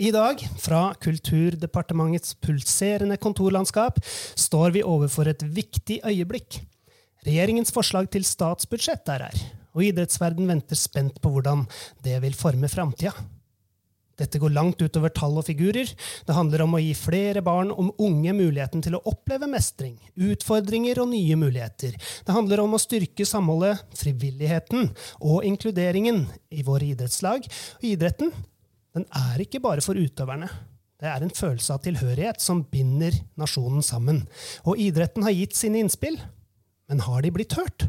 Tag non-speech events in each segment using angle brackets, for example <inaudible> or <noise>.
I dag, fra Kulturdepartementets pulserende kontorlandskap, står vi overfor et viktig øyeblikk. Regjeringens forslag til statsbudsjett er her, og idrettsverden venter spent på hvordan det vil forme framtida. Dette går langt utover tall og figurer. Det handler om å gi flere barn og unge muligheten til å oppleve mestring, utfordringer og nye muligheter. Det handler om å styrke samholdet, frivilligheten og inkluderingen i våre idrettslag. Og idretten den er ikke bare for utøverne. Det er en følelse av tilhørighet som binder nasjonen sammen. Og idretten har gitt sine innspill, men har de blitt hørt?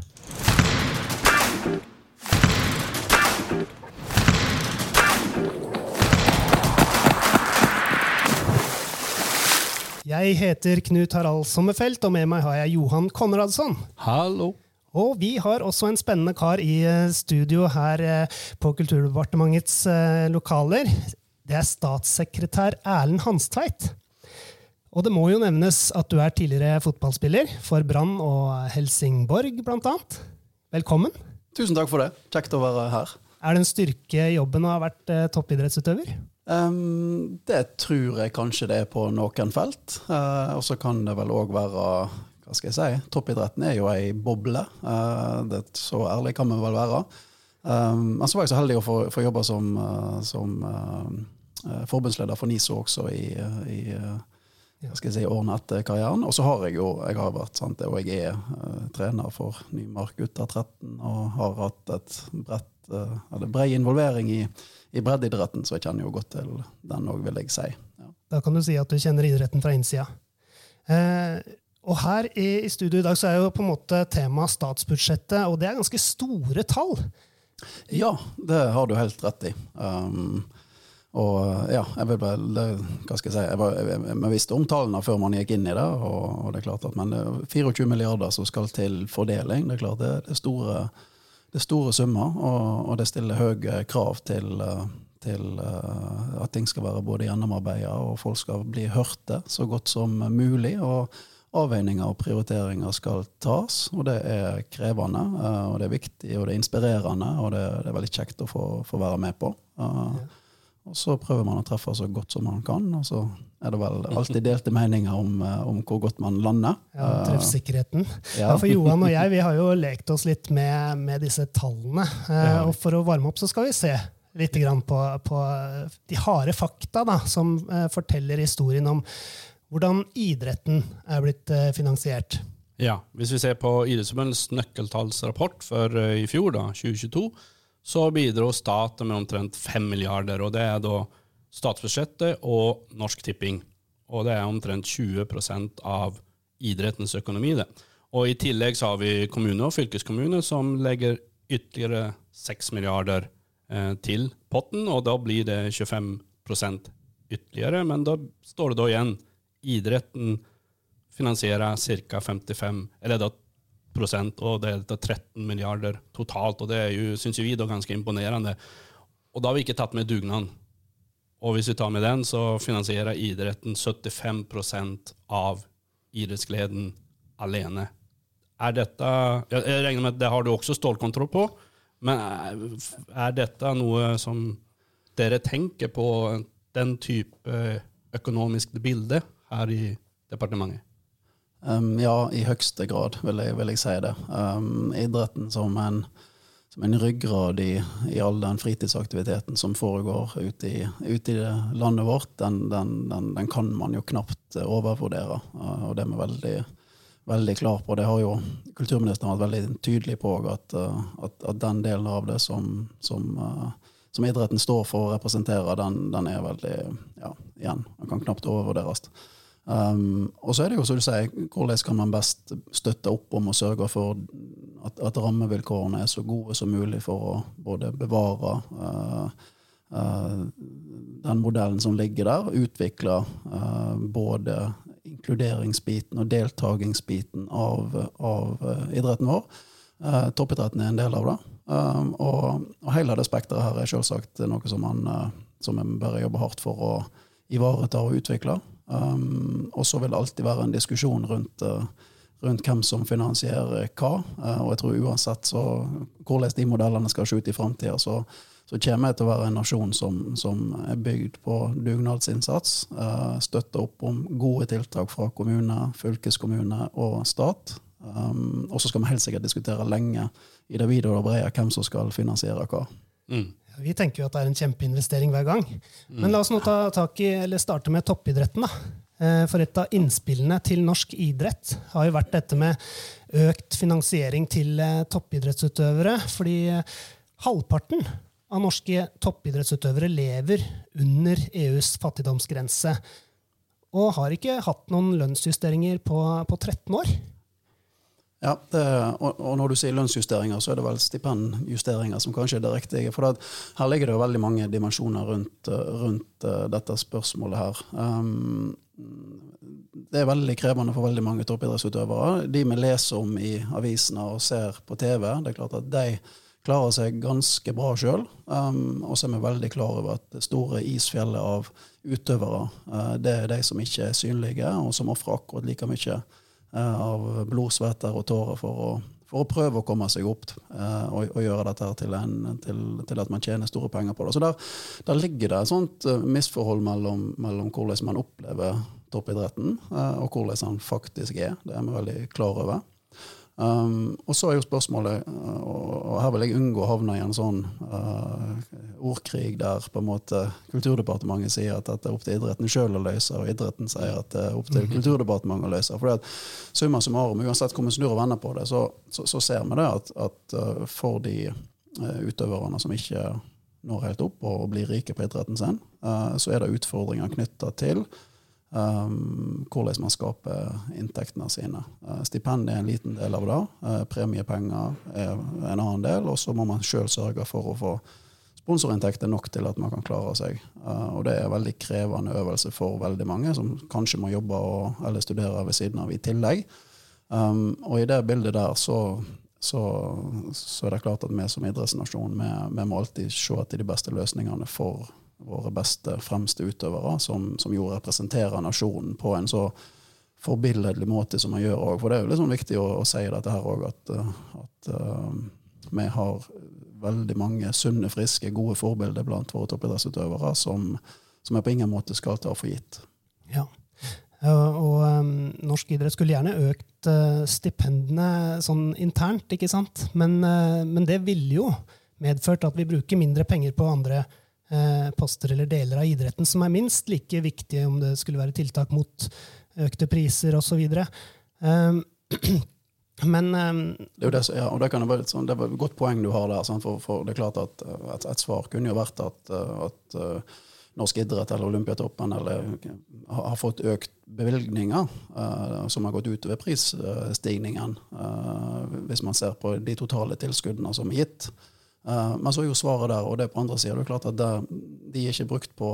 Jeg heter Knut Harald Sommerfelt, og med meg har jeg Johan Konradsson. Hallo. Og vi har også en spennende kar i eh, studio her eh, på Kulturdepartementets eh, lokaler. Det er statssekretær Erlend Hanstveit. Og det må jo nevnes at du er tidligere fotballspiller for Brann og Helsingborg, blant annet. Velkommen. Tusen takk for det. Kjekt å være her. Er det en styrke i jobben å ha vært toppidrettsutøver? Um, det tror jeg kanskje det er på noen felt. Uh, og så kan det vel òg være hva skal jeg si, Toppidretten er jo ei boble. det det, så ærlig kan vi vel være. Um, men så var jeg så heldig å få, få jobbe som, uh, som forbundsleder for NISO også i, i hva skal jeg si, årene etter karrieren. Og så har jeg jo jeg har vært, sant, og jeg er trener for Nymark gutter 13 og har hatt et bredt, brei involvering i i breddeidretten, så jeg kjenner jo godt til den òg, vil jeg si. Ja. Da kan du si at du kjenner idretten fra innsida. Eh, og her i, i, studio i dag så er jo på en måte temaet statsbudsjettet, og det er ganske store tall. Ja, det har du helt rett i. Um, og ja, jeg vil bare, hva skal jeg si, jeg, var, jeg, jeg visste om tallene før man gikk inn i det. og, og det er klart at, Men 24 milliarder som skal til fordeling, det er klart det, det er store det er store summer, og, og det stiller høye krav til, eh, til uh, at ting skal være både gjennomarbeida og folk skal bli hørte så godt som mulig. og Avveininger og prioriteringer skal tas, og det er krevende. Uh, og Det er viktig og det er inspirerende, og det, det er veldig kjekt å få, få være med på. Uh, og så prøver man å treffe så godt som man kan, og så er det vel alltid delte meninger om, eh, om hvor godt man lander. Ja, Treffsikkerheten. Ja. ja. For Johan og jeg vi har jo <laughs> lekt oss litt med, med disse tallene. Eh, ja. Og for å varme opp så skal vi se litt på, på, de harde fakta da, som eh, forteller historien om hvordan idretten er blitt finansiert. Ja, Hvis vi ser på Idrettsforbundets nøkkeltallsrapport for i fjor, da, 2022, så bidro staten med omtrent 5 milliarder. og det er da statsbudsjettet og Norsk Tipping. Og det er omtrent 20% av idrettens økonomi. det. Og I tillegg så har vi kommuner og fylkeskommuner som legger ytterligere 6 milliarder eh, til potten, og da blir det 25% ytterligere. Men da står det da igjen idretten finansierer ca. 55 eller da prosent, og det er 13 milliarder totalt. og Det er syns vi, da ganske imponerende. Og da har vi ikke tatt med dugnaden. Og hvis vi tar med den, så finansierer idretten 75% av idrettsgleden alene. Er dette Jeg regner med at det har du også stålkontroll på, men er dette noe som dere tenker på, den type økonomisk bilde her i departementet? Um, ja, i høyeste grad, vil jeg, vil jeg si det. Um, idretten som en, som en ryggrad i, i, all den fritidsaktiviteten som foregår ute i, ute i landet vårt, den, den, den, den, kan man jo knapt overvurdere. Uh, og det er vi veldig, veldig klar på. Det har jo kulturministeren vært veldig tydelig på, at, uh, at, at den delen av det som, som uh, som idretten står for og representerer, den, den er veldig Ja, igjen, den kan knapt overvurderes. Um, og så er det jo, som du sier, hvordan kan man best støtte opp om og sørge for at, at rammevilkårene er så gode som mulig for å både bevare uh, uh, den modellen som ligger der, utvikle uh, både inkluderingsbiten og deltakingsbiten av, av idretten vår. toppidretten er en del av det. Um, og, og, hele det spekteret her er selvsagt noe som man som en bør jobbe hardt for å ivareta og utvikle. Um, og så vil det alltid være en diskusjon rundt, uh, rundt hvem som finansierer hva. Uh, og jeg tror uansett så hvordan de modellene skal se ut i framtida, så, så kommer jeg til å være en nasjon som, som er bygd på dugnadsinnsats. Uh, støtter opp om gode tiltak fra kommune, fylkeskommune og stat. Um, og så skal vi helt sikkert diskutere lenge i det videre og brede hvem som skal finansiere hva. Mm. Vi tenker jo at det er en kjempeinvestering hver gang. Men la oss nå ta tak i, eller starte med toppidretten. da. Eh, for et av innspillene til norsk idrett har jo vært dette med økt finansiering til eh, toppidrettsutøvere. Fordi eh, halvparten av norske toppidrettsutøvere lever under EUs fattigdomsgrense. Og har ikke hatt noen lønnsjusteringer på, på 13 år. Ja, og, og, når du sier lønnsjusteringer, så er det vel stipendjusteringer som kanskje er det riktige. For det, her ligger det jo veldig mange dimensjoner rundt, rundt uh, dette spørsmålet her. Um, det er veldig krevende for veldig mange toppidrettsutøvere. De vi leser om i avisene og ser på TV, det er klart at de klarer seg ganske bra sjøl. Um, og så er vi veldig klar over at det store isfjellet av utøvere, uh, det er de som ikke er synlige, og som ofrer akkurat like mye Eh, av blod, svetter og tårer for å, for å prøve å komme seg opp uh, og, og, gjøre dette til, en, til, til, at man tjener store penger på det. Så der, der ligger det et sånt uh, misforhold mellom, mellom, hvordan man opplever toppidretten, og hvordan han faktisk er. Det er vi veldig klar over. Um, og så er jo spørsmålet, uh, og her vil jeg unngå å havne i en sånn uh, ordkrig der på en måte Kulturdepartementet sier at dette er opp til idretten sjøl å løse, og idretten sier at det er opp til mhm. Kulturdepartementet å løse. For at summa summarum, uansett hvor vi snur og vender på det, så, så, så ser vi det at, at uh, for de uh, utøverne som ikke når helt opp og blir rike på idretten sin, så er det utfordringer knytta til Um, hvordan man skaper inntektene sine. Uh, stipend er en liten del av det. Uh, premiepenger er en annen del. Og så må man sjøl sørge for å få sponsorinntekter nok til at man kan klare seg. Uh, og det er en veldig krevende øvelse for veldig mange, som kanskje må jobbe og, eller studere ved siden av i tillegg. Um, og i det bildet der så, så, så, er det klart at vi som idrettsnasjon vi, vi må alltid se etter de beste løsningene for våre beste, fremste utøvere, som, som jo representerer nasjonen på en så forbilledlig måte som man gjør òg. For det er jo liksom viktig å, å si dette her òg, at, at uh, vi har veldig mange sunne, friske, gode forbilder blant våre toppidrettsutøvere som, som jeg på ingen måte skal ta for gitt. Ja. Og um, norsk idrett skulle gjerne økt uh, stipendene sånn internt, ikke sant? Men, uh, men det ville jo medført at vi bruker mindre penger på andre Eh, poster eller deler av idretten som er minst like viktige, om det skulle være tiltak mot økte priser osv. Um, men um, det, det, ja, det, være, sånn, det er et godt poeng du har der. For, for, det er klart at et, et, svar kunne jo vært at, at uh, norsk idrett eller Olympiatoppen eller, har fått økt bevilgninger uh, som har gått utover prisstigningen, uh, hvis man ser på de totale tilskuddene som er gitt. Uh, men så er jo svaret der, og det er på andre sida. Det er klart at det, de er ikke brukt på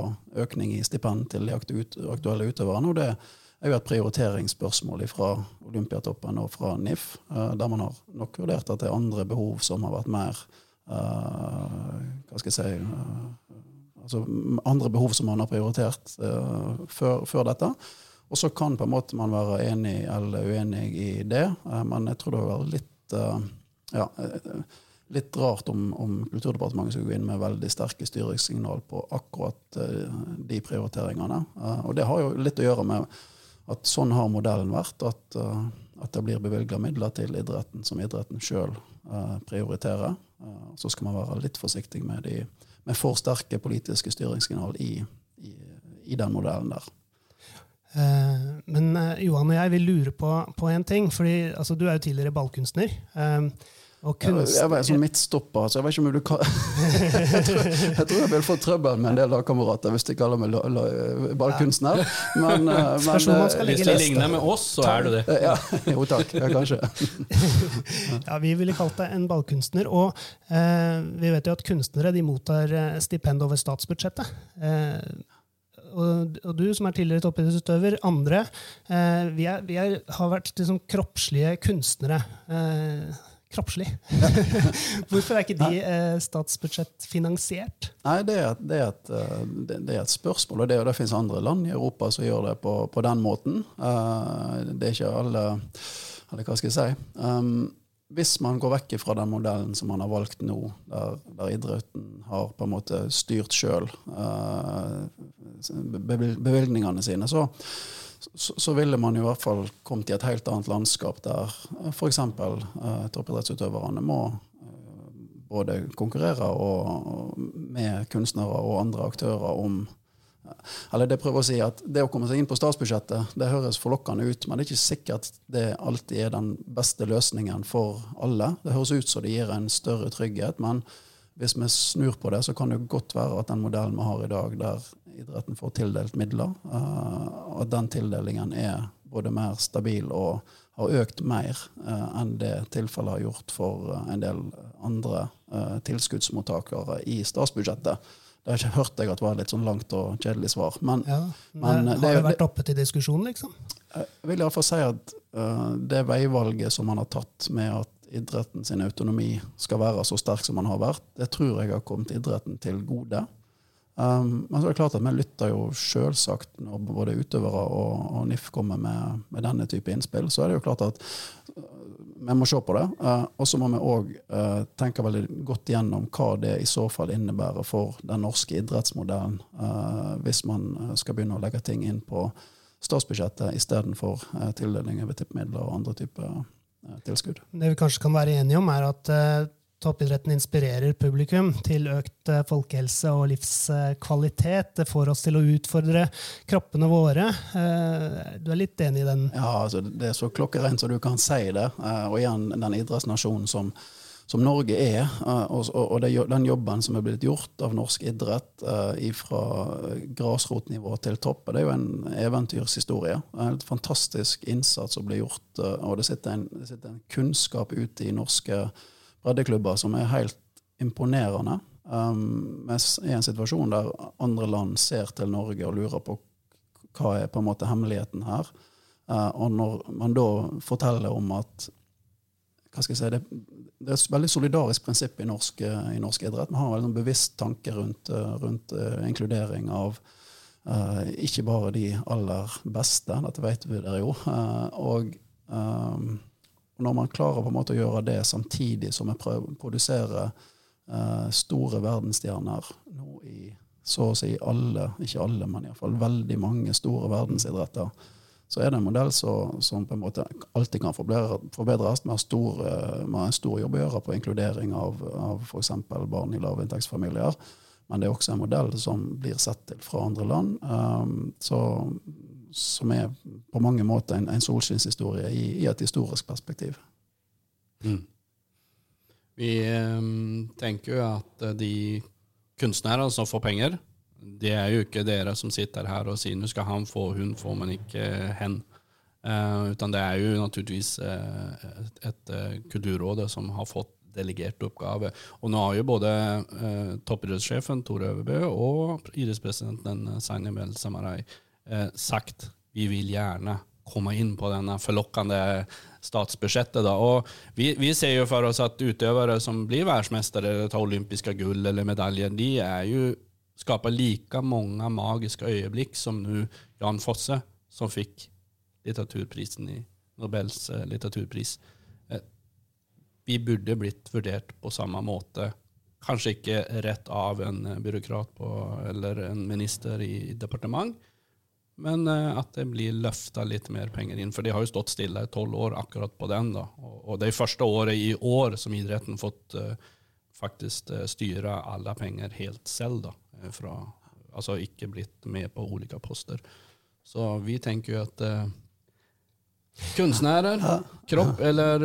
økning i stipend til de aktuelle utøverne. og det er jo et prioriteringsspørsmål fra Olympiatoppen og fra NIF, uh, der man har nok vurdert at det er andre behov som har vært mer uh, Hva skal jeg si altså Andre behov som man har prioritert før, før, dette. Og så kan på en måte man være enig eller uenig i det, men jeg tror det vil være litt ja, litt rart om, om, Kulturdepartementet skulle gå inn med veldig sterke styringssignal på akkurat uh, de prioriteringene. Uh, og det har jo litt å gjøre med at sånn har modellen vært. At, uh, at det blir bevilga midler til idretten som idretten sjøl prioriterer. så skal man være litt forsiktig med, de, med for sterke politiske styringssignal i, i, i den modellen der. Men Johan og jeg vil lure på, på en ting. fordi altså, Du er jo tidligere ballkunstner. Kunst... Jeg var sånn midtstopper, så jeg vet ikke om du kan <laughs> jeg, tror, jeg tror jeg vil få trøbbel med en del lagkamerater hvis de kaller meg ballkunstner. Men, eh, men eh, hvis det ligner med oss, så er du det. Ja, <laughs> jo takk. Ja, kanskje. <laughs> ja, vi ville kalt deg en ballkunstner. Og eh, vi vet jo at kunstnere de mottar eh, stipend over statsbudsjettet. Eh, og, og, du som er tidligere toppidrettsutøver, andre, eh, vi, er, vi er, har vært liksom, kroppslige kunstnere. Eh, kroppslig. <laughs> Hvorfor er ikke de eh, statsbudsjettfinansiert? Nei, det er, det, er et, eh, det, det er, et, spørsmål, og det, det finnes andre land i Europa som gjør det på, på den måten. Uh, det er ikke alle Eller hva skal jeg si? Um, hvis man går vekk fra den modellen som man har valgt nå, der, der idretten har på en måte styrt sjøl uh, bevilgningene sine, så, så, så, ville man i hvert fall kommet i et helt annet landskap der f.eks. Eh, toppidrettsutøverne må eh, både konkurrere og, og med kunstnere og andre aktører om eller det prøver å si at det å komme seg inn på statsbudsjettet det høres forlokkende ut, men det er ikke sikkert det alltid er den beste løsningen for alle. Det høres ut som det gir en større trygghet, men hvis vi snur på det, så kan det godt være at den modellen vi har i dag, der idretten får tildelt midler, uh, at den tildelingen er både mer stabil og har økt mer uh, enn det tilfellet har gjort for uh, en del andre tilskuddsmottakere i statsbudsjettet. Det har ikke hørt jeg at var litt sånn langt og kjedelig svar. Men, ja, men har det, det vært oppe til diskusjon, liksom? Jeg vil iallfall si at det veivalget som man har tatt med at idretten sin autonomi skal være så sterk som man har vært, det tror jeg har kommet idretten til gode. Um, men så er det klart at vi lytter jo selvsagt når både utøvere og, og NIF kommer med, med, denne type innspill. Så er det jo klart at vi må se på det. Uh, og så må vi òg uh, tenke veldig godt gjennom hva det i så fall innebærer for den norske idrettsmodellen, uh, hvis man skal begynne å legge ting inn på statsbudsjettet istedenfor uh, tildeling over tippemidler og andre typer tilskudd. Det vi kanskje kan være enige om, er at toppidretten inspirerer publikum til økt eh, folkehelse og livskvalitet. Det får oss til å utfordre kroppene våre. Eh, du er litt enig i den? Ja, altså, det er så klokkereint som du kan si det. Eh, og igjen den idrettsnasjonen som, som Norge er, og, den jobben som er blitt gjort av norsk idrett fra grasrotnivå til topp, det er jo en eventyrshistorie. En fantastisk innsats som blir gjort, og det sitter en, det sitter en kunnskap ute i norske breddeklubber som er helt imponerende. Um, I en situasjon der andre land ser til Norge og lurer på hva er på en måte hemmeligheten her. Uh, og når man da forteller om at hva skal jeg si, det, det er et veldig solidarisk prinsipp i norsk, i norsk idrett. Vi har en veldig bevisst tanke rundt, uh, rundt inkludering av uh, ikke bare de aller beste, dette vet vi dere jo. Og um, når man klarer på en måte å gjøre det samtidig som vi produserer uh, store verdensstjerner nå i så å si alle, ikke alle, men iallfall veldig mange store verdensidretter, så er det en modell så, som på en måte alltid kan forbedres. Vi har, en stor jobb å gjøre på inkludering av, av f.eks. barn i lavinntektsfamilier. Men det er også en modell som blir sett til fra andre land. Um, så som er på mange måter en, en solskinnshistorie i, i, et historisk perspektiv. Mm. Vi um, tenker jo at eh, de kunstnerne som får penger, det er jo ikke dere som sitter her og sier nå skal han få, hun får, men ikke hen. Uh, utan det er jo naturligvis uh, et, et kulturråd som har fått delegert oppgave. Og nå har jo både uh, toppidrettssjefen Tor Øverbø og idrettspresidenten Sanja Mel Samarai eh, sagt vi vil gjerne komme inn på denne forlokkende statsbudsjettet. Da. Og vi, vi, ser jo for oss at utøvere som blir verdensmestere eller tar olympiske gull eller medaljer, de er jo, skaper like mange magiske øyeblikk som nu Jan Fosse, som fikk litteraturprisen i Nobels eh, litteraturpris. Eh, vi burde blitt vurdert på samme måte. Kanskje ikke rett av en byråkrat på, eller en minister i departement, men uh, at det blir løfta litt mer penger inn. For de har jo stått stille i tolv år akkurat på den. da. Og, det er første året i år som idretten fått uh, faktisk uh, styre alle penger helt selv. da. Fra, altså ikke blitt med på ulike poster. Så vi tenker jo at kunstnere, kropp eller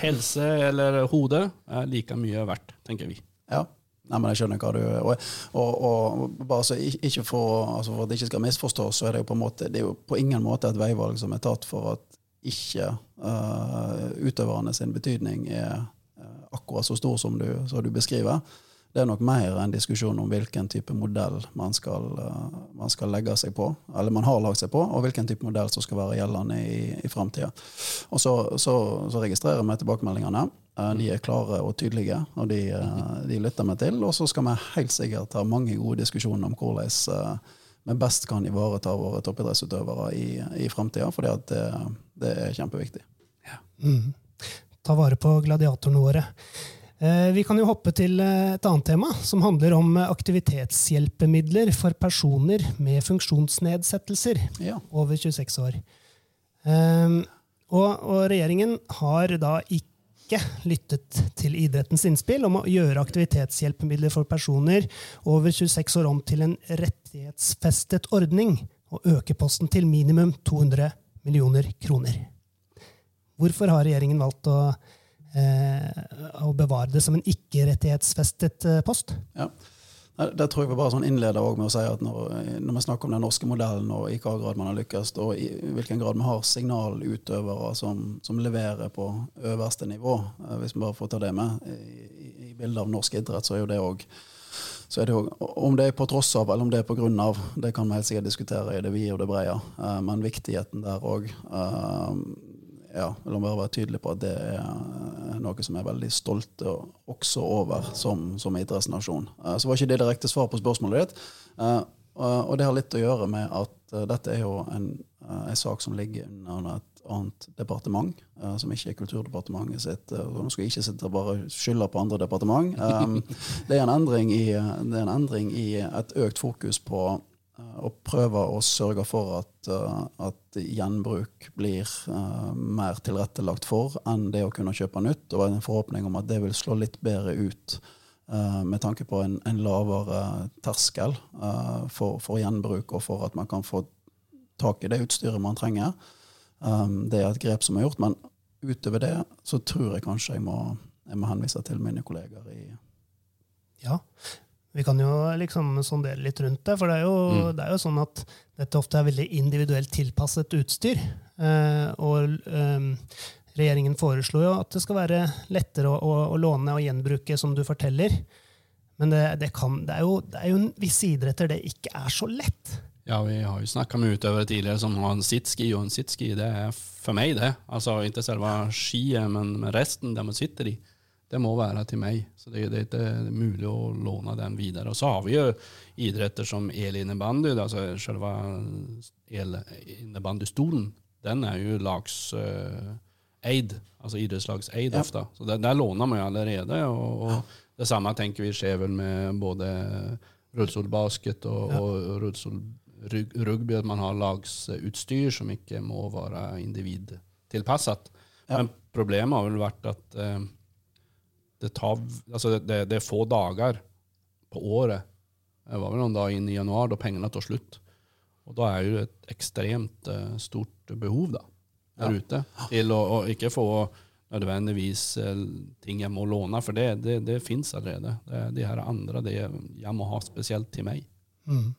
helse eller hode er like mye verdt, tenker vi. Ja, Nei, men jeg skjønner hva du Og, og, og bare så ikke for, altså for, at det ikke skal misforstås, så er det jo på måte Det er jo på ingen måte et veivalg som er tatt for at ikke uh, utøverne sin betydning er uh, akkurat så stor som du, som du, beskriver. Det er nok mer en diskusjon om hvilken type modell man skal, uh, man skal, legge seg på, eller man har lagt seg på, og hvilken type modell som skal være gjeldende i, i framtida. Så, så, så registrerer vi tilbakemeldingene. Eh, de er klare og tydelige, og de, eh, de lytter vi til. Og så skal vi helt sikkert ha mange gode diskusjoner om hvordan eh, vi best kan ivareta våre toppidrettsutøvere i, i framtida, for det, det, er kjempeviktig. Ja. Mm. ta vare på gladiatorene våre. Vi kan jo hoppe til et annet tema, som handler om aktivitetshjelpemidler for personer med funksjonsnedsettelser Ja. over 26 år. Og, og regjeringen har da ikke lyttet til idrettens innspill om å gjøre aktivitetshjelpemidler for personer over 26 år om til en rettighetsfestet ordning, og øke posten til minimum 200 millioner kroner. Hvorfor har regjeringen valgt å, eh, å bevare det som en ikke-rettighetsfestet eh, post? Ja. Det tror jeg vi bare sånn innleder også med å si at når, når vi snakker om den norske modellen og i hvilken grad man har lykkes, og i hvilken grad vi har signalutøvere som, som leverer på øverste nivå, eh, hvis vi bare får ta det med i, i, i bildet av norsk idrett, så er jo det òg så er det jo, Om det er på tross av eller om det er på grunn av, det kan vi helt sikkert diskutere i det vide og det brede. Eh, men viktigheten der òg ja, La meg være tydelig på at det er noe som jeg er veldig stolt også over som, som idrettsnasjon. Eh, Så var ikke det direkte svar på spørsmålet ditt. Eh, Og det har litt å gjøre med at eh, dette er jo en, en sak som ligger under et annet departement, som ikke er Kulturdepartementet sitt. Nå skal jeg ikke sitte og bare skylde på andre departement. <laughs> Det er en endring i, det er en endring i et økt fokus på eh, å prøve å sørge for at, eh, at gjenbruk blir eh, mer tilrettelagt for enn det å kunne kjøpe nytt. Og en forhåpning om at det vil slå litt bedre ut med tanke på en, en lavere terskel for, for gjenbruk, og for at man kan få tak i det utstyret man trenger. Det er et grep som er gjort, men utover det så tror jeg kanskje jeg må, jeg må henvise til mine kolleger i Ja, vi kan jo liksom sondere litt rundt det. For det er jo, Mm. det er jo sånn at dette ofte er veldig individuelt tilpasset utstyr. Eh, og eh, regjeringen foreslo jo at det skal være lettere å, å, å låne og gjenbruke, som du forteller. Men det, det, kan, det, er jo, det er jo visse idretter det ikke er så lett. Ja, vi har jo snakka med utøvere tidligere som har en sitski og en sitski, det er for meg, det. Altså ikke selve skiet, men resten det man sitter i. Det må være til meg. Så det, det er ikke mulig å låne den videre. Og så har vi jo idretter som elinnebandy, altså selve elinnebandystolen. Den er jo lagseid, altså idrettslagseid Ja. ofte. Så der, låner man jo allerede. Og, og det samme tenker vi skjer vel med både rullestolbasket og, Ja. og rullestolrugby, at man har lagsutstyr som ikke må være individtilpasset. Ja. Men problemet har vel vært at eh, det, tar, altså det, det er få dager på året. Det var vel noen dager inn i januar da pengene tar slutt. Og da er jo et ekstremt uh, stort behov da, der Ja. ute til å, å ikke få nødvendigvis uh, ting jeg må låne, for det, det, det fins allerede. Det er de her andre det jeg må ha spesielt til meg. Mm.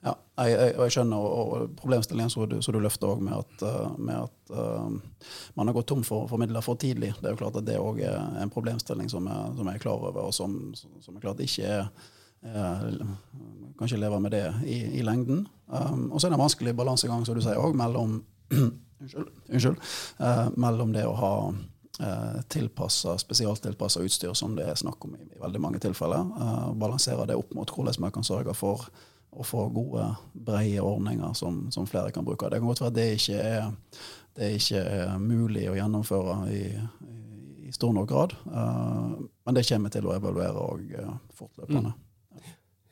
Ja, jeg, jeg, jeg skjønner og, og problemstillingen som du, du løfter også med at, eh, med at uh, man har gått tom for, for midler for tidlig. Det er jo klart at det òg er en problemstilling som jeg, som jeg er klar over, og som, som jeg klart ikke er eh, Kan ikke leve med det i, i lengden. Um, og så er det en vanskelig balansegang, som du sier òg, mellom <clears throat> Unnskyld. unnskyld uh, mellom det å ha tilpassa, spesialtilpassa utstyr, som det er snakk om i, i veldig mange tilfeller, Uh, balansere det opp mot hvordan man kan sørge for å få gode, brede ordninger som, som flere kan bruke. Det kan godt være at det ikke er, det ikke er mulig å gjennomføre i, i, stor nok grad, Uh, men det kommer til å evaluere og, uh, fortløpende.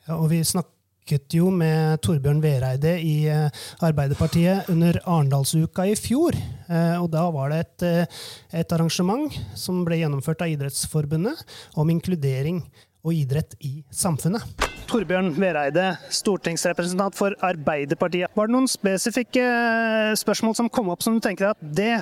Ja, og vi snakket jo med Torbjørn Vereide i eh, Arbeiderpartiet under Arendalsuka i fjor. Eh, og da var det et, eh, et arrangement som ble gjennomført av Idrettsforbundet om inkludering og idrett i samfunnet. Torbjørn Vereide, stortingsrepresentant for Arbeiderpartiet. Var det noen spesifikke eh, spørsmål som kom opp som du tenker at det,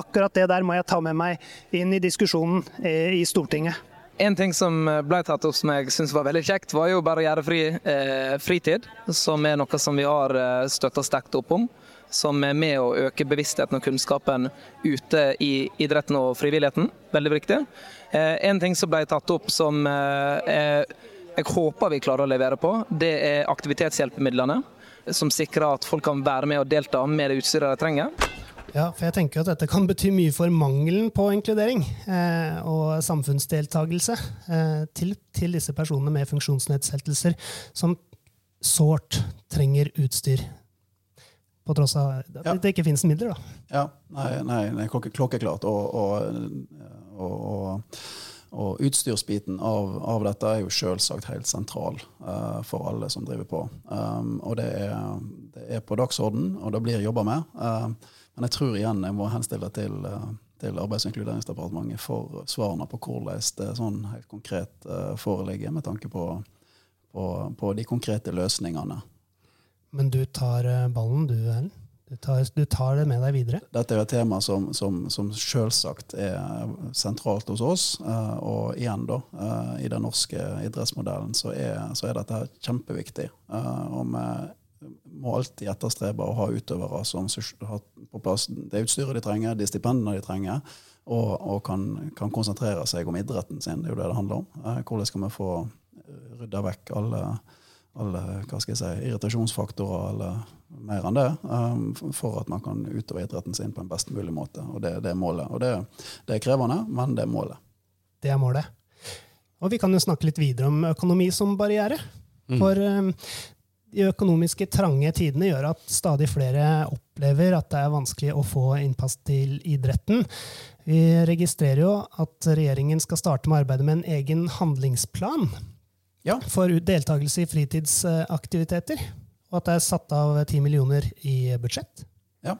akkurat det der må jeg ta med meg inn i diskusjonen eh, i Stortinget? En ting som ble tatt opp som jeg syns var veldig kjekt, var jo barrierefri eh, fritid. Som er noe som vi har eh, støtta sterkt opp om. Som er med å øke bevisstheten og kunnskapen ute i idretten og frivilligheten. Veldig viktig. Eh, en ting som ble tatt opp som eh, er, jeg håper vi klarer å levere på, det er aktivitetshjelpemidlene. Som sikrer at folk kan være med og delta med det utstyret de trenger. Ja, for jeg tenker at dette kan bety mye for mangelen på inkludering eh, og samfunnsdeltakelse eh, til, til disse personene med funksjonsnedsettelser som sårt trenger utstyr. På tross av at Ja. det ikke finnes midler, da. Ja, nei, nei, nei klokke, klokkeklart. Og, og, og, og, utstyrsbiten av, av, dette er jo selvsagt helt sentral uh, for alle som driver på. Um, og det er, det er, på dagsorden, og det blir jobba med. Uh, men jeg tror igjen jeg må henstille til, uh, til Arbeids- og inkluderingsdepartementet for svarene på hvordan det sånn helt konkret foreligger, med tanke på, på, på de konkrete løsningene. Men du tar ballen, du Erlend? Du tar, du tar, det med deg videre? Dette er jo et tema som, som, som selvsagt er sentralt hos oss. Uh, og igjen, da, uh, i den norske idrettsmodellen så er, så er dette kjempeviktig. Uh, og vi må alltid etterstrebe å ha utøvere som har på plass det utstyret de trenger, de stipendene de trenger, og, og kan, kan, konsentrere seg om idretten sin. Det er jo det det handler om. hvordan skal vi få rydda vekk alle alle hva skal jeg si, irritasjonsfaktorer eller mer enn det, um, for at man kan utøve idretten sin på en best mulig måte. Og Det, det er målet. Og det, det, er krevende, men det er målet. Det er målet. Og vi kan jo snakke litt videre om økonomi som barriere. Mm. For um, de økonomiske trange tidene gjør at stadig flere opplever at det er vanskelig å få innpass til idretten. Vi registrerer jo at regjeringen skal starte med arbeidet med en egen handlingsplan ja. for deltakelse i fritidsaktiviteter. Og at det er satt av 10 millioner i budsjett. Ja,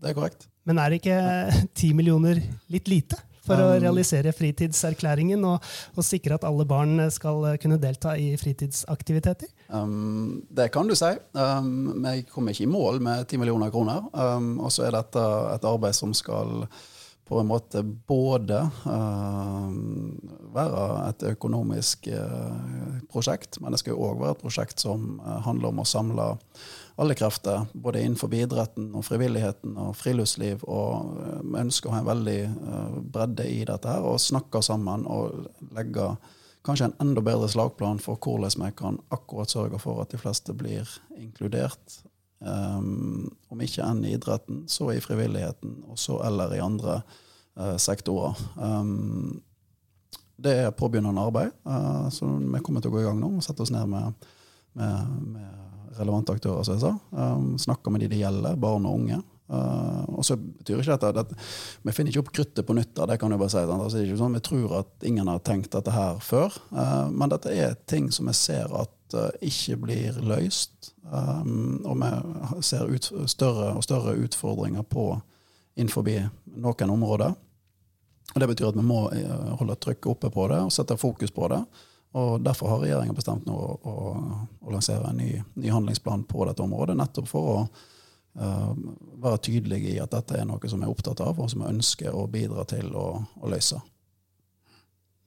det er korrekt. Men er ikke <laughs> 10 millioner litt lite for um, å realisere fritidserklæringen og, og, sikre at alle barn skal kunne delta i fritidsaktiviteter? Um, det kan du si. Um, kommer ikke i mål med 10 millioner kroner. Um, og så er dette et arbeid som skal på en måte både uh, være et økonomisk uh, prosjekt, men det skal òg være et prosjekt som uh, handler om å samle alle krefter, både innenfor idretten og frivilligheten og friluftsliv. Og vi ønsker å ha en veldig bredde i dette her, og snakke sammen og legge kanskje en enda bedre slagplan for hvordan vi kan akkurat sørge for at de fleste blir inkludert Um, om ikke enn i idretten, så i frivilligheten, og så eller i andre uh, sektorer. Um, det er påbegynnende arbeid, uh, så vi kommer til å gå i gang nå og sette oss ned med, med, med relevante aktører, som jeg sa. Um, snakke med de det gjelder, barn og unge. Uh, og så betyr ikke dette at Vi finner ikke opp kruttet på nytt. det kan jeg bare si. Altså, sånn, Vi tror at ingen har tenkt dette her før. Men dette er ting som vi ser at ikke blir løst. Um, og vi ser ut, større og større utfordringer på innenfor noen områder. Og Det betyr at vi må eh, holde trykket oppe på det og sette fokus på det. Og Derfor har regjeringen bestemt nå å, å, å lansere en ny, ny, handlingsplan på dette området, nettopp for å uh, være tydelig i at dette er noe som vi er opptatt av, og som vi ønsker å bidra til å, å løse.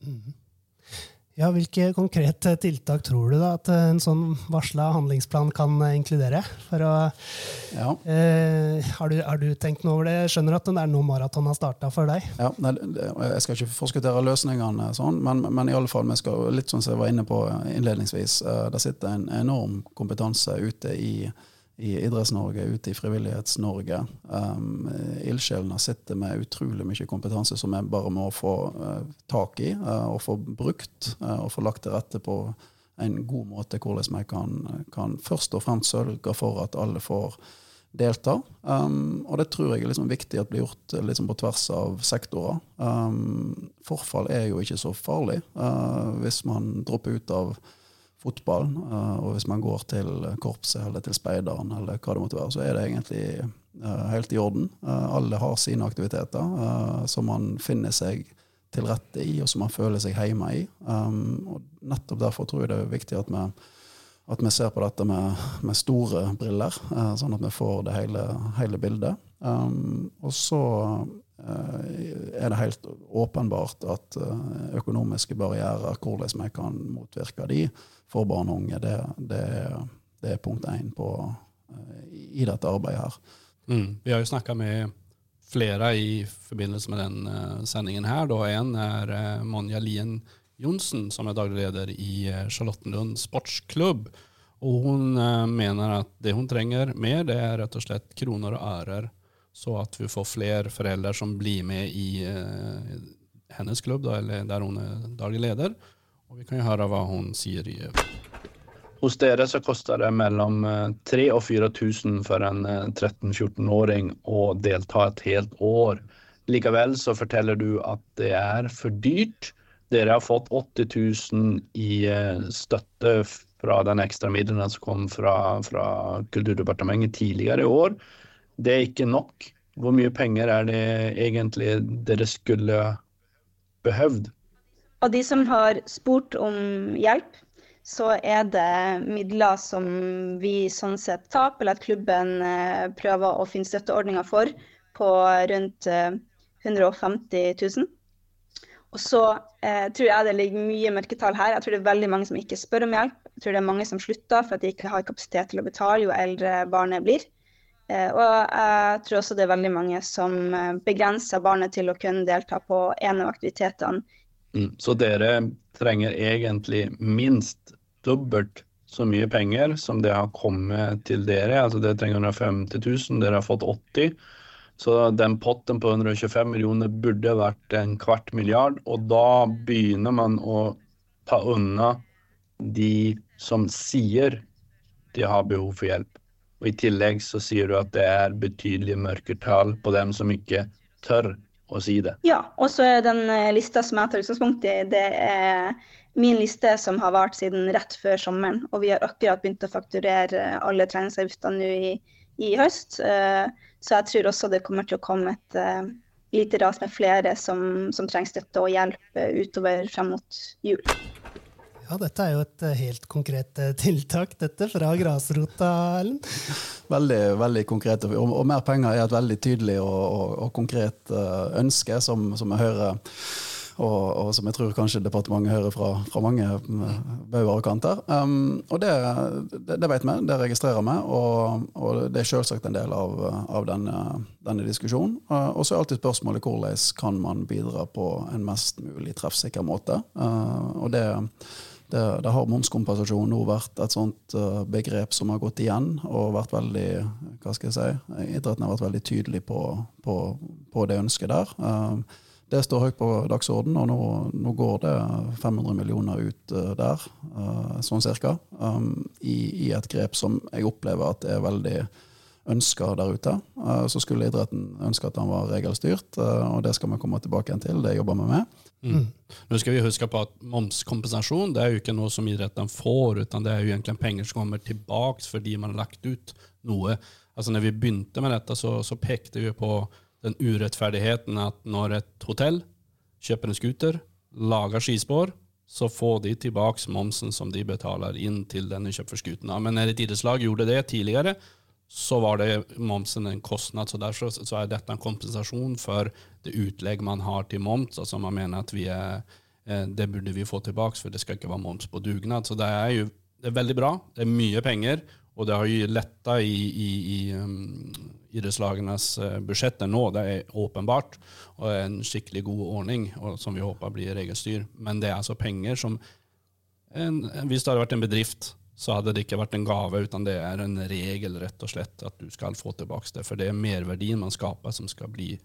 Mm. Ja, Hvilke konkrete tiltak tror du da at en sånn varsla handlingsplan kan inkludere? For å, ja. eh, har, du, har, du, tenkt noe over det? Jeg skjønner at det er nå maraton har starta for deg? Ja, nei, Jeg skal ikke forskuttere løsningene, sånn, men, men i alle fall, vi skal, litt sånn som jeg var inne på innledningsvis, eh, det sitter en enorm kompetanse ute i i Idretts-Norge, ute i Frivillighets-Norge. Um, Ildsjelene sitter med utrolig mye kompetanse som vi bare må få uh, tak i uh, og få brukt. Uh, og få lagt til rette på en god måte hvordan vi kan, kan først og fremst sørge for at alle får delta. Um, og det tror jeg er liksom viktig at blir gjort liksom på tvers av sektorer. Um, forfall er jo ikke så farlig hvis man dropper ut av fotball. Uh, og hvis man går til korpset eller til speideren, eller hva det måtte være, så er det egentlig uh, helt i orden. Uh, alle har sine aktiviteter som man finner seg til rette i, og som man føler seg hjemme i. Um, og nettopp derfor tror jeg det er viktig at vi, at vi ser på dette med, med store briller, sånn at vi får det hele, hele bildet. Um, og så er det helt åpenbart at økonomiske barrierer, hvordan vi kan motvirke de, for barn og unge. Det, det, det er punkt én eh, i dette arbeidet her. Mm. Vi har jo snakka med flere i forbindelse med den sendingen her. Da. En er Monja Lien Johnsen, som er daglig leder i Charlottenlund sportsklubb. Og hun mener at det hun trenger mer, det er rett og slett kroner og ærer, så at vi får flere foreldre som blir med i hennes klubb, da, eller der hun er daglig leder. Og vi kan jo høre hva hun sier. i Hos dere så koster det mellom 3000 eh, og 4000 for en 13-14-åring eh, å delta et helt år Likevel så forteller du at det er for dyrt. Dere har fått 80 000 i eh, støtte fra den ekstra midlene som kom fra, fra Kulturdepartementet tidligere i år. Det er ikke nok. Hvor mye penger er det egentlig dere skulle behøvd? Av de som har spurt om hjelp, så er det midler som vi sånn sett taper, eller at klubben eh, prøver å finne støtteordninger for, på rundt 150 000. Og så eh, tror jeg det ligger mye mørketall her. Jeg tror det er veldig mange som ikke spør om hjelp. Jeg tror det er mange som slutter for at de ikke har kapasitet til å betale jo eldre barnet blir. Eh, og jeg tror også det er veldig mange som eh, begrenser barnet til å kunne delta på en av aktivitetene. Mm. Så dere trenger egentlig minst dobbelt så mye penger som det har kommet til dere. Altså dere trenger 150 000, dere har fått 80 Så den potten på 125 millioner burde vært en kvart milliard, og da begynner man å ta unna de som sier de har behov for hjelp. Og I tillegg så sier du at det er betydelige mørketall på dem som ikke tør å si det. Ja, og så er den eh, lista som jeg tar utgangspunkt i, det er min liste som har vart siden rett før sommeren. Og vi har akkurat begynt å fakturere alle treningsavgiftene nå i, i høst. Uh, så jeg tror også det kommer til å komme et uh, lite ras med flere som, som, trenger støtte og hjelp utover frem mot jul. Ja, dette er jo et uh, helt konkret tiltak, dette, fra grasrota, Ellen. Veldig, veldig konkret. Og, og, mer penger er et veldig tydelig og, og, og konkret ønske, som, som jeg hører og, som jeg tror kanskje departementet hører fra, fra mange eh, bauger og kanter. Um, og det, det, det, vet vi, det registrerer vi, og, det er selvsagt en del av, av denne, denne, diskusjonen. Og så er alltid spørsmålet hvordan kan man bidra på en mest mulig treffsikker måte. Uh, og det det, det, har momskompensasjon nå vært et sånt uh, begrep som har gått igjen, og vært veldig hva skal jeg si, idretten har vært veldig tydelig på, på, på det ønsket der. Uh, det står høyt på dagsordenen, og nå, nå, går det 500 millioner ut uh, der, sånn cirka, i, i, et grep som jeg opplever at er veldig ønska der ute. Så skulle idretten ønske at den var regelstyrt, og det skal vi komme tilbake igjen til. Det jobber vi med. Mm. Nå skal vi huske på at Momskompensasjon det er jo ikke noe som idretten får, utan det er jo egentlig penger som kommer tilbake fordi man har lagt ut noe. Altså når vi begynte med dette, så, så pekte vi på den urettferdigheten at når et hotell kjøper en scooter, lager skispor, så får de tilbake momsen som de betaler inn til denne kjøpte Men når et idrettslag gjorde det tidligere, så var det momsen en kostnad. Så derfor så er dette en kompensasjon for det utlegg man har til moms. altså man mener at er, eh, Det burde vi få tilbake, for det skal ikke være moms på dugnad. Så det er jo det er veldig bra. Det er mye penger, og det har jo letta i, i, i um, idrettslagenes eh, budsjetter nå, det er åpenbart, og er en skikkelig god ordning og som vi håper blir regelstyr. Men det er altså penger som en, Hvis det hadde vært en bedrift, så hadde det ikke vært en gave, utan det er en regel rett og slett at du skal få tilbake det. For det er merverdien man skaper, som skal bli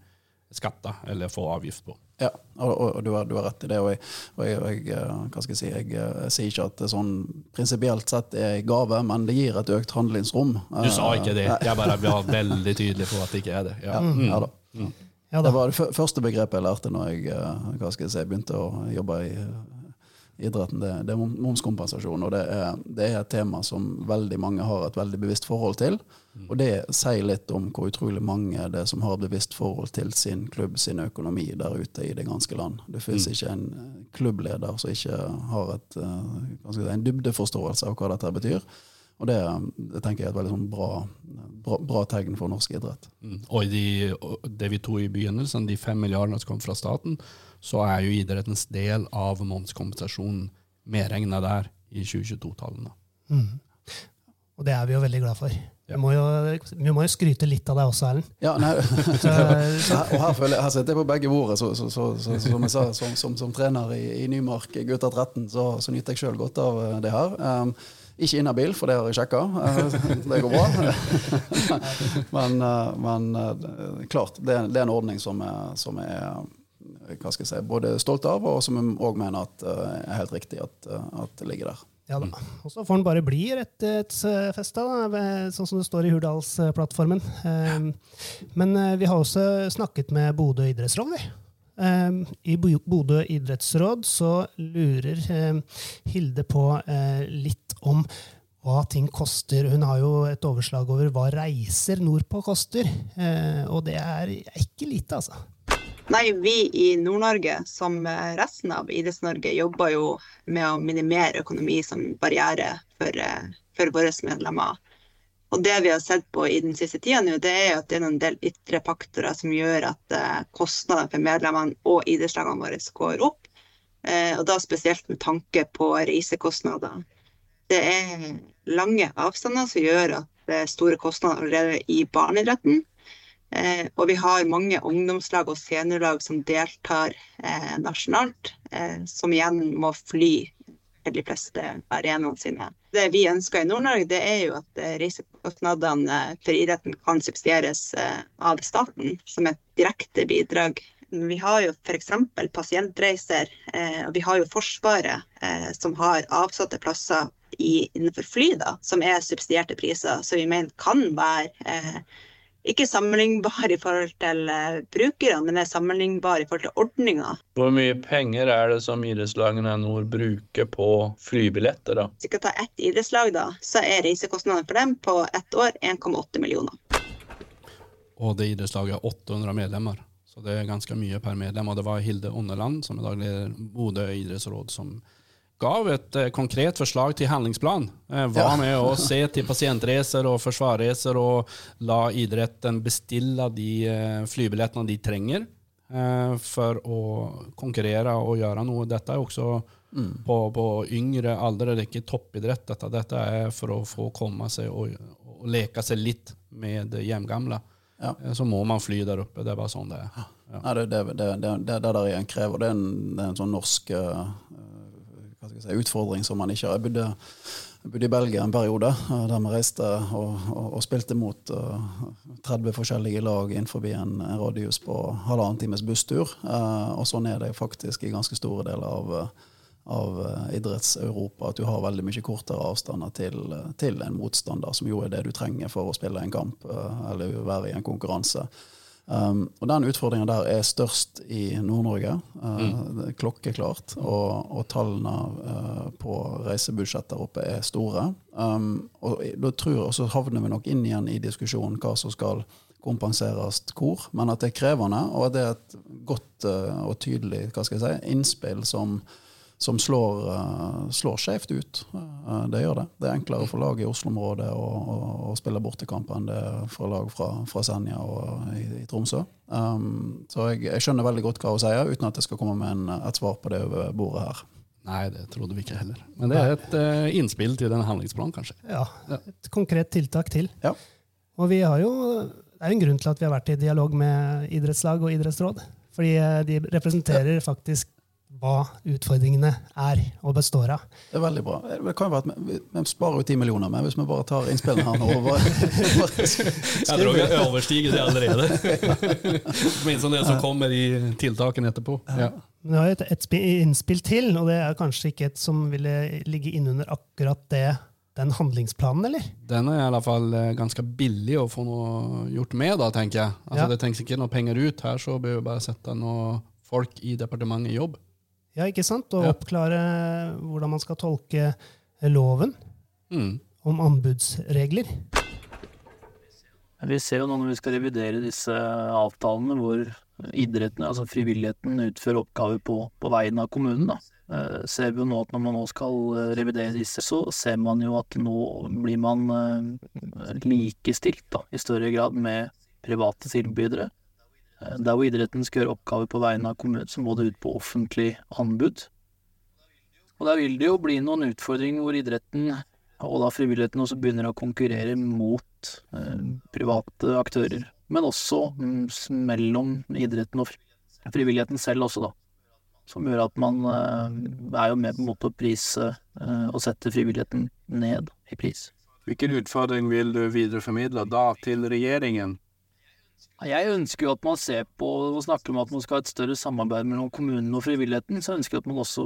skatta eller få avgift på. Ja, og, og du, har, du, har, rett i det. Og jeg, og jeg, jeg eh, hva skal jeg si, jeg, jeg, eh, sier ikke at det sånn prinsipielt sett er en gave, men det gir et økt handlingsrom. Du sa ikke det. Jeg bare var <laughs> veldig tydelig på at det ikke er det. Ja, mm. ja da. Mm. Det var det første begrepet jeg lærte når jeg, eh, hva skal jeg si, begynte å jobbe i idretten, det, det er momskompensasjon. Og det er, det er, et tema som veldig mange har et veldig bevisst forhold til. Og det sier litt om hvor utrolig mange det er som har et bevisst forhold til sin klubb, sin økonomi der ute i det ganske land. Det fins mm. ikke en eh, klubbleder som ikke har et, eh, si, en dybdeforståelse av hva dette betyr. Og det, det, tenker jeg er et veldig sånn bra, bra, bra, tegn for norsk idrett. Mm. Og de, det vi tok i begynnelsen, de fem milliardene som kom fra staten, så er jo idrettens del av momskompensasjonen medregna der i 2022-tallene. Mm. Og det er vi jo veldig glad for. Ja. Vi, må jo, vi, må jo, skryte litt av deg også, Erlend. Ja, nei, <laughs> <laughs> og her, føler jeg, her sitter jeg på begge bordet. Så, så, så, som jeg sa, som, som, som trener i, i Nymark gutter 13, så, nyter jeg sjøl godt av eh, det her. Um, ikke inhabil, for det har jeg sjekka. Eh, <laughs> det går bra. men, eh, men klart, det, det, er en ordning som er, som er hva skal jeg si, både stolt av, og som vi òg mener at uh, er helt riktig at, uh, at, det ligger der. Ja da. Og så får den bare bli rettighetsfesta, sånn som det står i Hurdalsplattformen. Um, men vi har også snakket med Bodø idrettsråd, vi. Um, I Bodø idrettsråd så lurer Hilde på litt om hva ting koster. Hun har jo et overslag over hva reiser nordpå koster, og det er ikke lite, altså. Nei, vi i Nord-Norge, som resten av Idretts-Norge, jobber jo med å minimere økonomi som barriere for, eh, for våre medlemmer. Og det vi har sett på i den siste tida nå, det er at det er en del ytre faktorer som gjør at eh, kostnadene for medlemmene og idrettslagene våre går opp. Eh, og da spesielt med tanke på reisekostnader. Det er lange avstander som gjør at det er store kostnader allerede i barneidretten. Eh, og vi har mange ungdomslag og seniorlag som deltar eh, nasjonalt, eh, som igjen må fly til de fleste arenaene sine. Det vi ønsker i Nord-Norge, det er jo at eh, reisekostnadene for idretten kan subsidieres eh, av staten som et direkte bidrag. Vi har jo f.eks. pasientreiser, eh, og vi har jo Forsvaret som har avsatte plasser i, innenfor fly, da, som er subsidierte priser, som vi mener kan være ikke sammenlignbar i forhold til uh, brukerne, men er sammenlignbar i forhold til ordninga. Hvor mye penger er det som idrettslagene i nord bruker på flybilletter, da? Hvis vi skal ta ett idrettslag, da, så er reisekostnadene for dem på ett år 1,8 millioner. Og det idrettslaget har 800 medlemmer, så det er ganske mye per medlem. Og det var Hilde Onderland, som i dag leder Bodø idrettsråd, som gav et eh, konkret forslag til handlingsplan. Eh, var med å se til pasientreiser og forsvarreiser og la idretten bestille de eh, flybillettene de trenger for å konkurrere og gjøre noe. Dette er også mm. på, på, yngre alder, det er ikke toppidrett. Dette, dette er for å få komme seg og, og leke seg litt med hjemgamle. Ja. Så må man fly der oppe. Det er bare sånn det er. Ja. Ja, det, det, det, det, det, det der igjen krever. Det er en, det er en sånn norsk uh, si, utfordring som man ikke har. Jeg bodde, jeg bodde, i Belgia en periode, eh, der vi reiste og, og, og spilte mot uh, eh, 30 forskjellige lag innenfor en, en radius på halvannen times busstur. Uh, og sånn er det faktisk i ganske store deler av, av idretts-Europa, at du har veldig mye kortere avstander til, til, en motstander, som jo er det du trenger for å spille en kamp uh, eller være i en konkurranse. Um, og Den utfordringa der er størst i Nord-Norge, uh, mm. klokkeklart. Og, og tallene uh, på reisebudsjett der oppe er store. Um, og da tror jeg, så havner vi nok inn igjen i diskusjonen hva som skal kompenseres hvor, men at det er krevende, og at det er et godt uh, og tydelig hva skal jeg si, innspill som som slår, uh, slår skjevt ut. Uh, det gjør det. Det er enklere for lag i Oslo-området å, å, å, spille bortekamp enn det er for lag fra, fra Senja og i, i Tromsø. Um, så jeg, jeg, skjønner veldig godt hva hun sier, uten at jeg skal komme med en, et svar på det over bordet her. Nei, det trodde vi ikke heller. Men det er et uh, innspill til den handlingsplanen, kanskje. Ja, et konkret tiltak til. Ja. Og vi har jo, det er jo en grunn til at vi har vært i dialog med idrettslag og idrettsråd. Fordi de representerer faktisk hva utfordringene er og består av. Det er veldig bra. Det kan jo være at vi, vi sparer jo ti millioner, men hvis vi bare tar innspillene her nå bare, Jeg tror vi overstiger <laughs> det allerede. Minst om det som kommer i tiltakene etterpå. Ja. Vi har et, et innspill til, og det er kanskje ikke et som ville ligge innunder akkurat det den handlingsplanen, eller? Den er i alle fall eh, ganske billig å få noe gjort med, da, tenker jeg. Altså, ja. Det trengs ikke noe penger ut her, så bør vi bare sette noen folk i departementet i jobb. Ja, ikke sant? Og ja. oppklare hvordan man skal tolke loven mm. om anbudsregler. Vi ser jo nå når vi skal revidere disse avtalene, hvor idretten, altså frivilligheten, utfører oppgaver på, på vegne av kommunen. da. Eh, ser vi jo nå at Når man nå skal eh, revidere disse, så ser man jo at nå blir man eh, likestilt da, i større grad med private tilbydere. Eh, der hvor idretten skal gjøre oppgaver på vegne av kommunen, så må det ut på offentlig anbud. Og der vil det jo bli noen utfordringer hvor idretten, og da frivilligheten, også begynner å konkurrere mot eh, private aktører. Men også mm, mellom idretten og frivilligheten selv også, da. Som gjør at man eh, er jo med på en måte å prise eh, og sette frivilligheten ned i pris. Hvilken utfordring vil du videreformidle da til regjeringen Jeg ønsker jo at man ser på og snakker om at man skal ha et større samarbeid mellom kommunen og frivilligheten. Så ønsker jeg at man også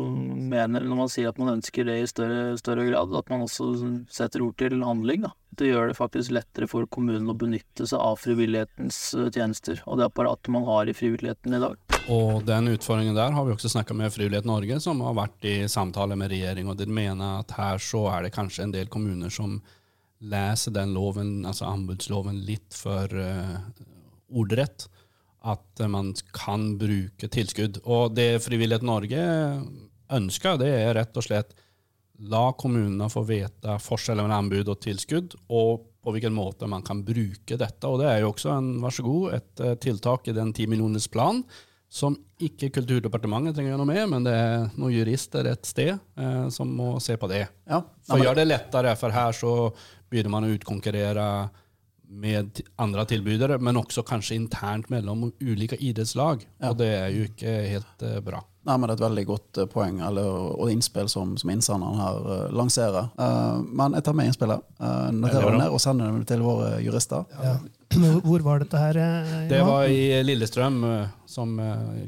mener, når man sier at man ønsker det i større, større grad, at man også setter ord til handling. da. Det gjør det faktisk lettere for kommunen å benytte seg av frivillighetens eh, tjenester og det apparatet man har i frivilligheten i dag. Og den utfordringen der har vi også snakka med Frivillighet Norge, som har vært i samtale med regjering, og de mener at her så er det kanskje en del kommuner som leser den loven, altså anbudsloven, litt for uh, ordrett. At man kan bruke tilskudd. Og det Frivillighet Norge ønsker, det er rett og slett la kommunene få vite forskjellen mellom anbud og tilskudd, og på hvilken måte man kan bruke dette. Og det er jo også en, vær så god, et eh, tiltak i den ti millioners plan som ikke Kulturdepartementet trenger å gjøre noe med, men det er noen jurister et sted eh, som må se på det. Ja. For å gjøre det lettere, for her så begynner man å utkonkurrere med andre tilbydere, men også kanskje internt mellom ulike idrettslag. Ja. Og det er jo ikke helt uh, bra. Nei, men Det er et veldig godt uh, poeng eller, og innspill som, som innsenderen her uh, lanserer. men jeg tar med innspillet, noterer det ned og sender det til våre jurister. Ja. <clears throat> Hvor var dette her? Det var i Lillestrøm som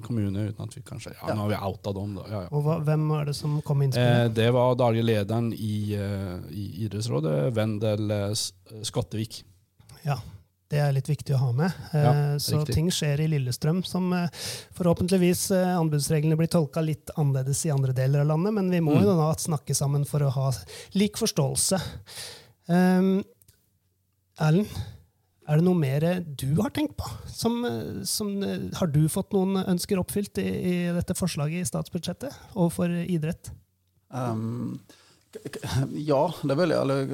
kommune, uten at vi kanskje ja, Nå har vi outa dem, da. Ja, og hva, hvem er det som kom med innspillet? det var daglig lederen i, i Idrettsrådet, Vendel Skottevik. Ja, det er litt viktig å ha med. Ja, eh, så riktig. ting skjer i Lillestrøm som eh, forhåpentligvis eh, anbudsreglene blir tolka litt annerledes i andre deler av landet, men vi må mm. jo da snakke sammen for å ha lik forståelse. Um, Erlend, er det noe mer du har tenkt på? Som, som, har du fått noen ønsker oppfylt i, i dette forslaget i statsbudsjettet overfor idrett? Um, ja, det vil jeg. Eller,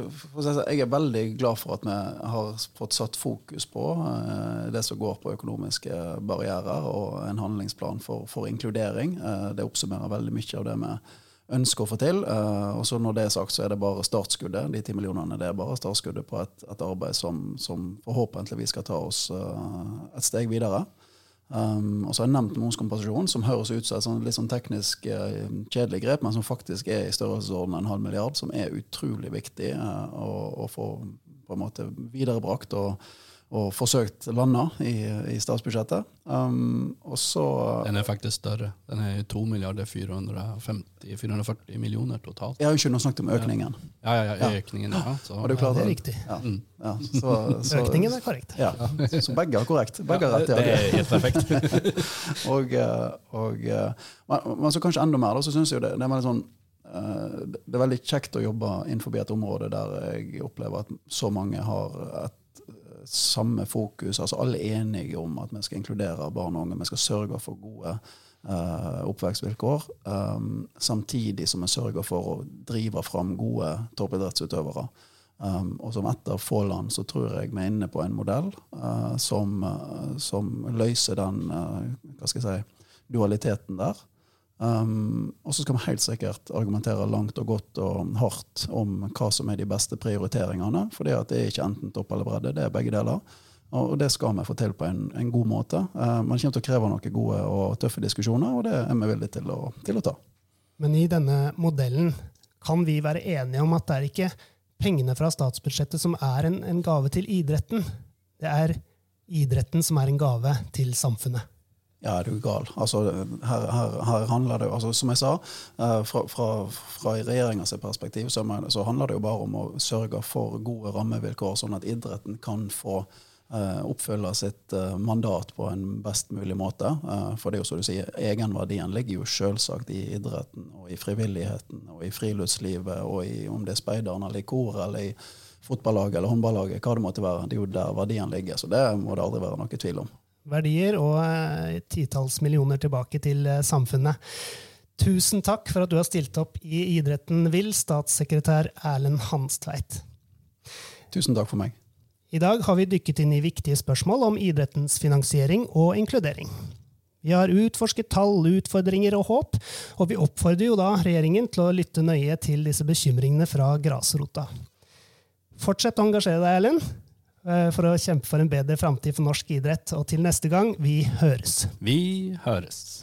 jeg er veldig glad for at vi har fått satt fokus på eh, det som går på økonomiske barrierer, og en handlingsplan for, for inkludering. Eh, det oppsummerer veldig mye av det vi ønsker å få til. Eh, og så når det er sagt, så er det bare startskuddet. De ti millionene det er bare startskuddet på et, et arbeid som, som forhåpentligvis skal ta oss et steg videre. Um, og så har jeg nevnt momskompensasjon, som høres ut som et sånn, litt sånn teknisk uh, kjedelig grep, men som faktisk er i størrelsesorden en halv milliard, som er utrolig viktig uh, å, å, få på en måte viderebrakt. og og forsøkt landa i, i statsbudsjettet. Um, og så Den er faktisk større. Den er 2 milliarder 450, 440 millioner totalt. Ja, har jo ikke snakket om økningen. Ja, ja, ja økningen, ja. Så, det, ja, det er riktig. Ja, mm. ja, så, så, økningen er korrekt. Ja, Så begge har korrekt. Begge har rett. Det er helt perfekt. <laughs> og, eh, og, eh, men, men, så kanskje enda mer, da, så syns jeg jo det, det er veldig sånn eh, det er veldig kjekt å jobbe innenfor et område der jeg opplever at så mange har et samme fokus. altså Alle er enige om at vi skal inkludere barn og unge. Vi skal sørge for gode uh, oppvekstvilkår. Um, samtidig som vi sørger for å drive fram gode toppidrettsutøvere. Um, og som etter få land så tror jeg vi er inne på en modell uh, som, uh, som, løser den hva skal jeg si, dualiteten der. Um, og så skal vi helt sikkert argumentere langt og godt og hardt om hva som er de beste prioriteringene. For det er ikke enten topp eller bredde, det er begge deler. Og det skal vi få til på en, en god måte. Uh, man kommer til å kreve noen gode og tøffe diskusjoner, og det er vi villige til å, til å ta. Men i denne modellen kan vi være enige om at det er ikke pengene fra statsbudsjettet som er en, en gave til idretten. Det er idretten som er en gave til samfunnet. Ja, er du gal. Altså, her, her, her, handler det jo, altså, Som jeg sa, uh, fra, fra, fra regjeringas perspektiv så, så, handler det jo bare om å sørge for gode rammevilkår, sånn at idretten kan få uh, oppfylle sitt uh, mandat på en best mulig måte. for det er jo som du sier, egenverdien ligger jo selvsagt i idretten og i frivilligheten og i friluftslivet og i om det er speideren eller i kor eller i fotballaget eller håndballaget, hva det måtte være. Det er jo der verdien ligger. Så det må det aldri være noe tvil om verdier og eh, titalls millioner tilbake til eh, samfunnet. Tusen takk for at du har stilt opp i Idretten vil, statssekretær Erlend Hanstveit. Tusen takk for meg. I dag har vi dykket inn i viktige spørsmål om idrettens finansiering og inkludering. Vi har utforsket tall, utfordringer og håp, og vi oppfordrer jo da regjeringen til å lytte nøye til disse bekymringene fra grasrota. Fortsett å engasjere deg, Erlend. Eh, for å kjempe for en bedre framtid for norsk idrett. Og til neste gang, vi høres. Vi høres.